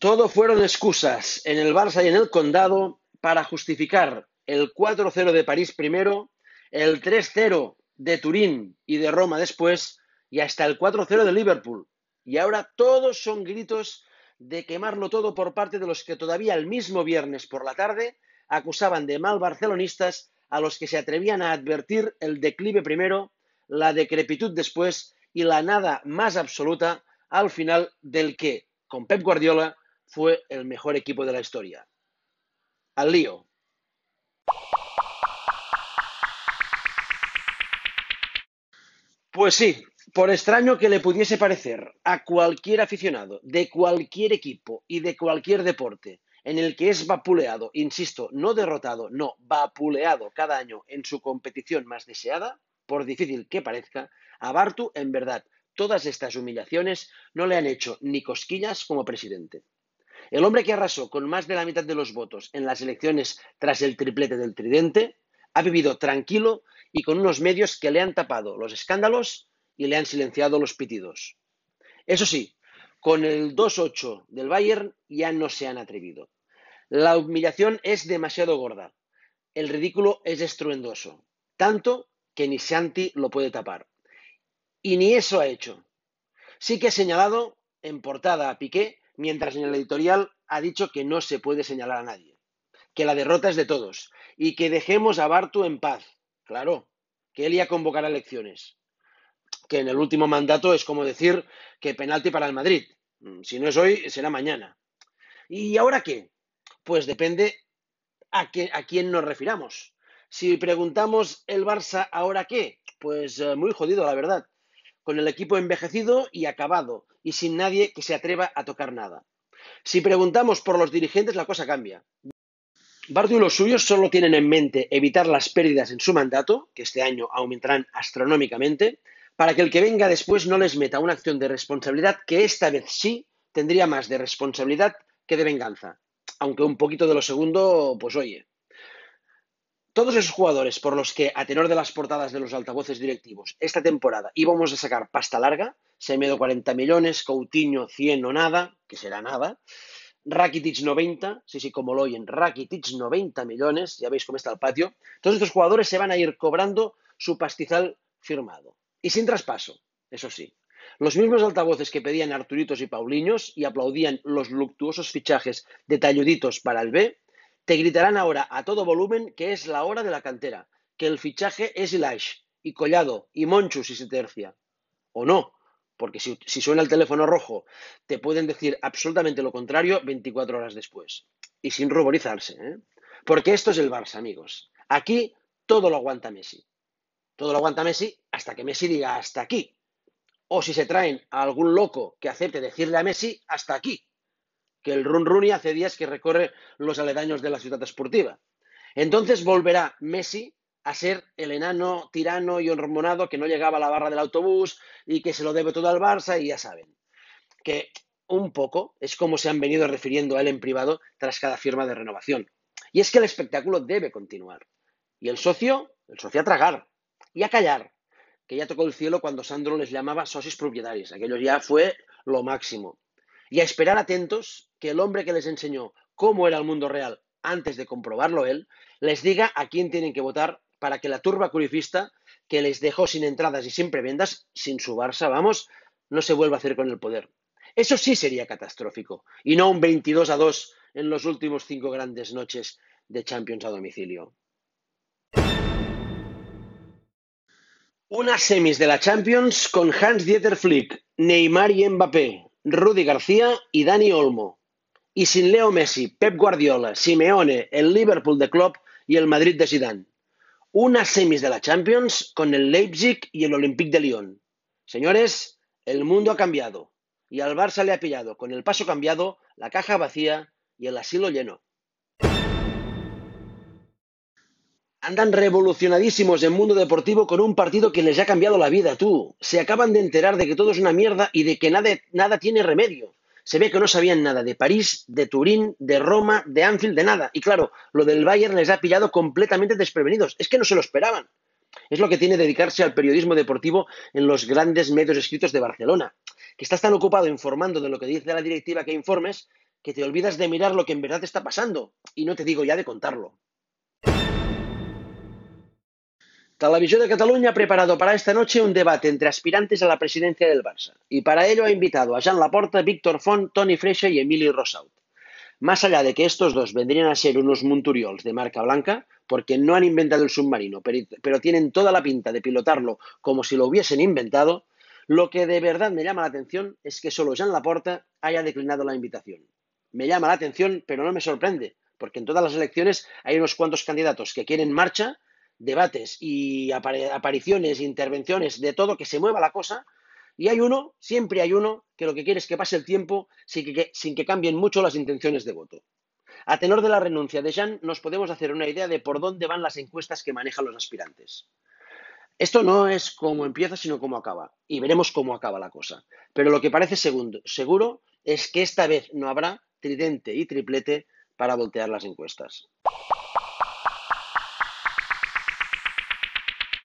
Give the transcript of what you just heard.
Todo fueron excusas en el Barça y en el Condado para justificar el 4-0 de París primero, el 3-0 de Turín y de Roma después, y hasta el 4-0 de Liverpool. Y ahora todos son gritos de quemarlo todo por parte de los que todavía el mismo viernes por la tarde acusaban de mal barcelonistas a los que se atrevían a advertir el declive primero, la decrepitud después y la nada más absoluta al final del que, con Pep Guardiola, fue el mejor equipo de la historia. Al lío. Pues sí, por extraño que le pudiese parecer a cualquier aficionado de cualquier equipo y de cualquier deporte en el que es vapuleado, insisto, no derrotado, no, vapuleado cada año en su competición más deseada, por difícil que parezca, a Bartu, en verdad, todas estas humillaciones no le han hecho ni cosquillas como presidente. El hombre que arrasó con más de la mitad de los votos en las elecciones tras el triplete del tridente, ha vivido tranquilo y con unos medios que le han tapado los escándalos y le han silenciado los pitidos. Eso sí, con el 2-8 del Bayern ya no se han atrevido. La humillación es demasiado gorda. El ridículo es estruendoso. Tanto que ni Santi lo puede tapar. Y ni eso ha hecho. Sí que ha señalado en portada a Piqué, mientras en el editorial ha dicho que no se puede señalar a nadie. Que la derrota es de todos. Y que dejemos a Bartu en paz. Claro, que él ya convocará elecciones que en el último mandato es como decir que penalti para el Madrid. Mm, si no es hoy, será mañana. ¿Y ahora qué? Pues depende a, a quién nos refiramos. Si preguntamos el Barça, ¿ahora qué? Pues eh, muy jodido, la verdad. Con el equipo envejecido y acabado, y sin nadie que se atreva a tocar nada. Si preguntamos por los dirigentes, la cosa cambia. Bardu y los suyos solo tienen en mente evitar las pérdidas en su mandato, que este año aumentarán astronómicamente, para que el que venga después no les meta una acción de responsabilidad que esta vez sí tendría más de responsabilidad que de venganza. Aunque un poquito de lo segundo, pues oye. Todos esos jugadores por los que, a tenor de las portadas de los altavoces directivos, esta temporada íbamos a sacar pasta larga, Semedo 40 millones, Coutinho 100 o nada, que será nada, Rakitic 90, sí, sí, como lo oyen, Rakitic 90 millones, ya veis cómo está el patio. Todos estos jugadores se van a ir cobrando su pastizal firmado. Y sin traspaso, eso sí. Los mismos altavoces que pedían Arturitos y Pauliños y aplaudían los luctuosos fichajes de talluditos para el B, te gritarán ahora a todo volumen que es la hora de la cantera, que el fichaje es Ilash, y Collado, y Monchu si se tercia. O no, porque si, suena el teléfono rojo, te pueden decir absolutamente lo contrario 24 horas después. Y sin ruborizarse, ¿eh? Porque esto es el Barça, amigos. Aquí todo lo aguanta Messi. Todo lo aguanta Messi hasta que Messi diga hasta aquí. O si se traen a algún loco que acepte decirle a Messi hasta aquí. Que el run run y hace días que recorre los aledaños de la ciudad esportiva. Entonces volverá Messi a ser el enano tirano y hormonado que no llegaba a la barra del autobús y que se lo debe todo al Barça y ya saben. Que un poco es como se han venido refiriendo a él en privado tras cada firma de renovación. Y es que el espectáculo debe continuar. Y el socio, el socio a tragar y a callar, que ya tocó el cielo cuando Sandro les llamaba socios propietarios. Aquello ya fue lo máximo. Y a esperar atentos que el hombre que les enseñó cómo era el mundo real antes de comprobarlo él, les diga a quién tienen que votar para que la turba curifista que les dejó sin entradas y sin prebendas, sin su Barça, vamos, no se vuelva a hacer con el poder. Eso sí sería catastrófico, y no un 22 a 2 en los últimos cinco grandes noches de Champions a domicilio. Unas semis de la Champions con Hans-Dieter Flick, Neymar y Mbappé, Rudy García y Dani Olmo. Y sin Leo Messi, Pep Guardiola, Simeone, el Liverpool de Klopp y el Madrid de Zidane. Unas semis de la Champions con el Leipzig y el Olympique de Lyon. Señores, el mundo ha cambiado y al Barça le ha pillado con el paso cambiado, la caja vacía y el asilo lleno. Andan revolucionadísimos en mundo deportivo con un partido que les ha cambiado la vida, tú. Se acaban de enterar de que todo es una mierda y de que nada, nada tiene remedio. Se ve que no sabían nada de París, de Turín, de Roma, de Anfield, de nada. Y claro, lo del Bayern les ha pillado completamente desprevenidos. Es que no se lo esperaban. Es lo que tiene dedicarse al periodismo deportivo en los grandes medios escritos de Barcelona, que estás tan ocupado informando de lo que dice la directiva que informes, que te olvidas de mirar lo que en verdad está pasando, y no te digo ya de contarlo. Televisión de Cataluña ha preparado para esta noche un debate entre aspirantes a la presidencia del Barça, y para ello ha invitado a Jean Laporta, Víctor Font, Tony Freixa y Emili Rosaut. Más allá de que estos dos vendrían a ser unos Monturiols de marca blanca, porque no han inventado el submarino, pero, pero, tienen toda la pinta de pilotarlo como si lo hubiesen inventado, lo que de verdad me llama la atención es que solo Jean Laporta haya declinado la invitación. Me llama la atención, pero no me sorprende, porque en todas las elecciones hay unos cuantos candidatos que quieren marcha debates y apariciones, intervenciones, de todo, que se mueva la cosa. Y hay uno, siempre hay uno, que lo que quiere es que pase el tiempo sin que, cambien mucho las intenciones de voto. A tenor de la renuncia de Jean, nos podemos hacer una idea de por dónde van las encuestas que manejan los aspirantes. Esto no es cómo empieza, sino cómo acaba. Y veremos cómo acaba la cosa. Pero lo que parece seguro es que esta vez no habrá tridente y triplete para voltear las encuestas.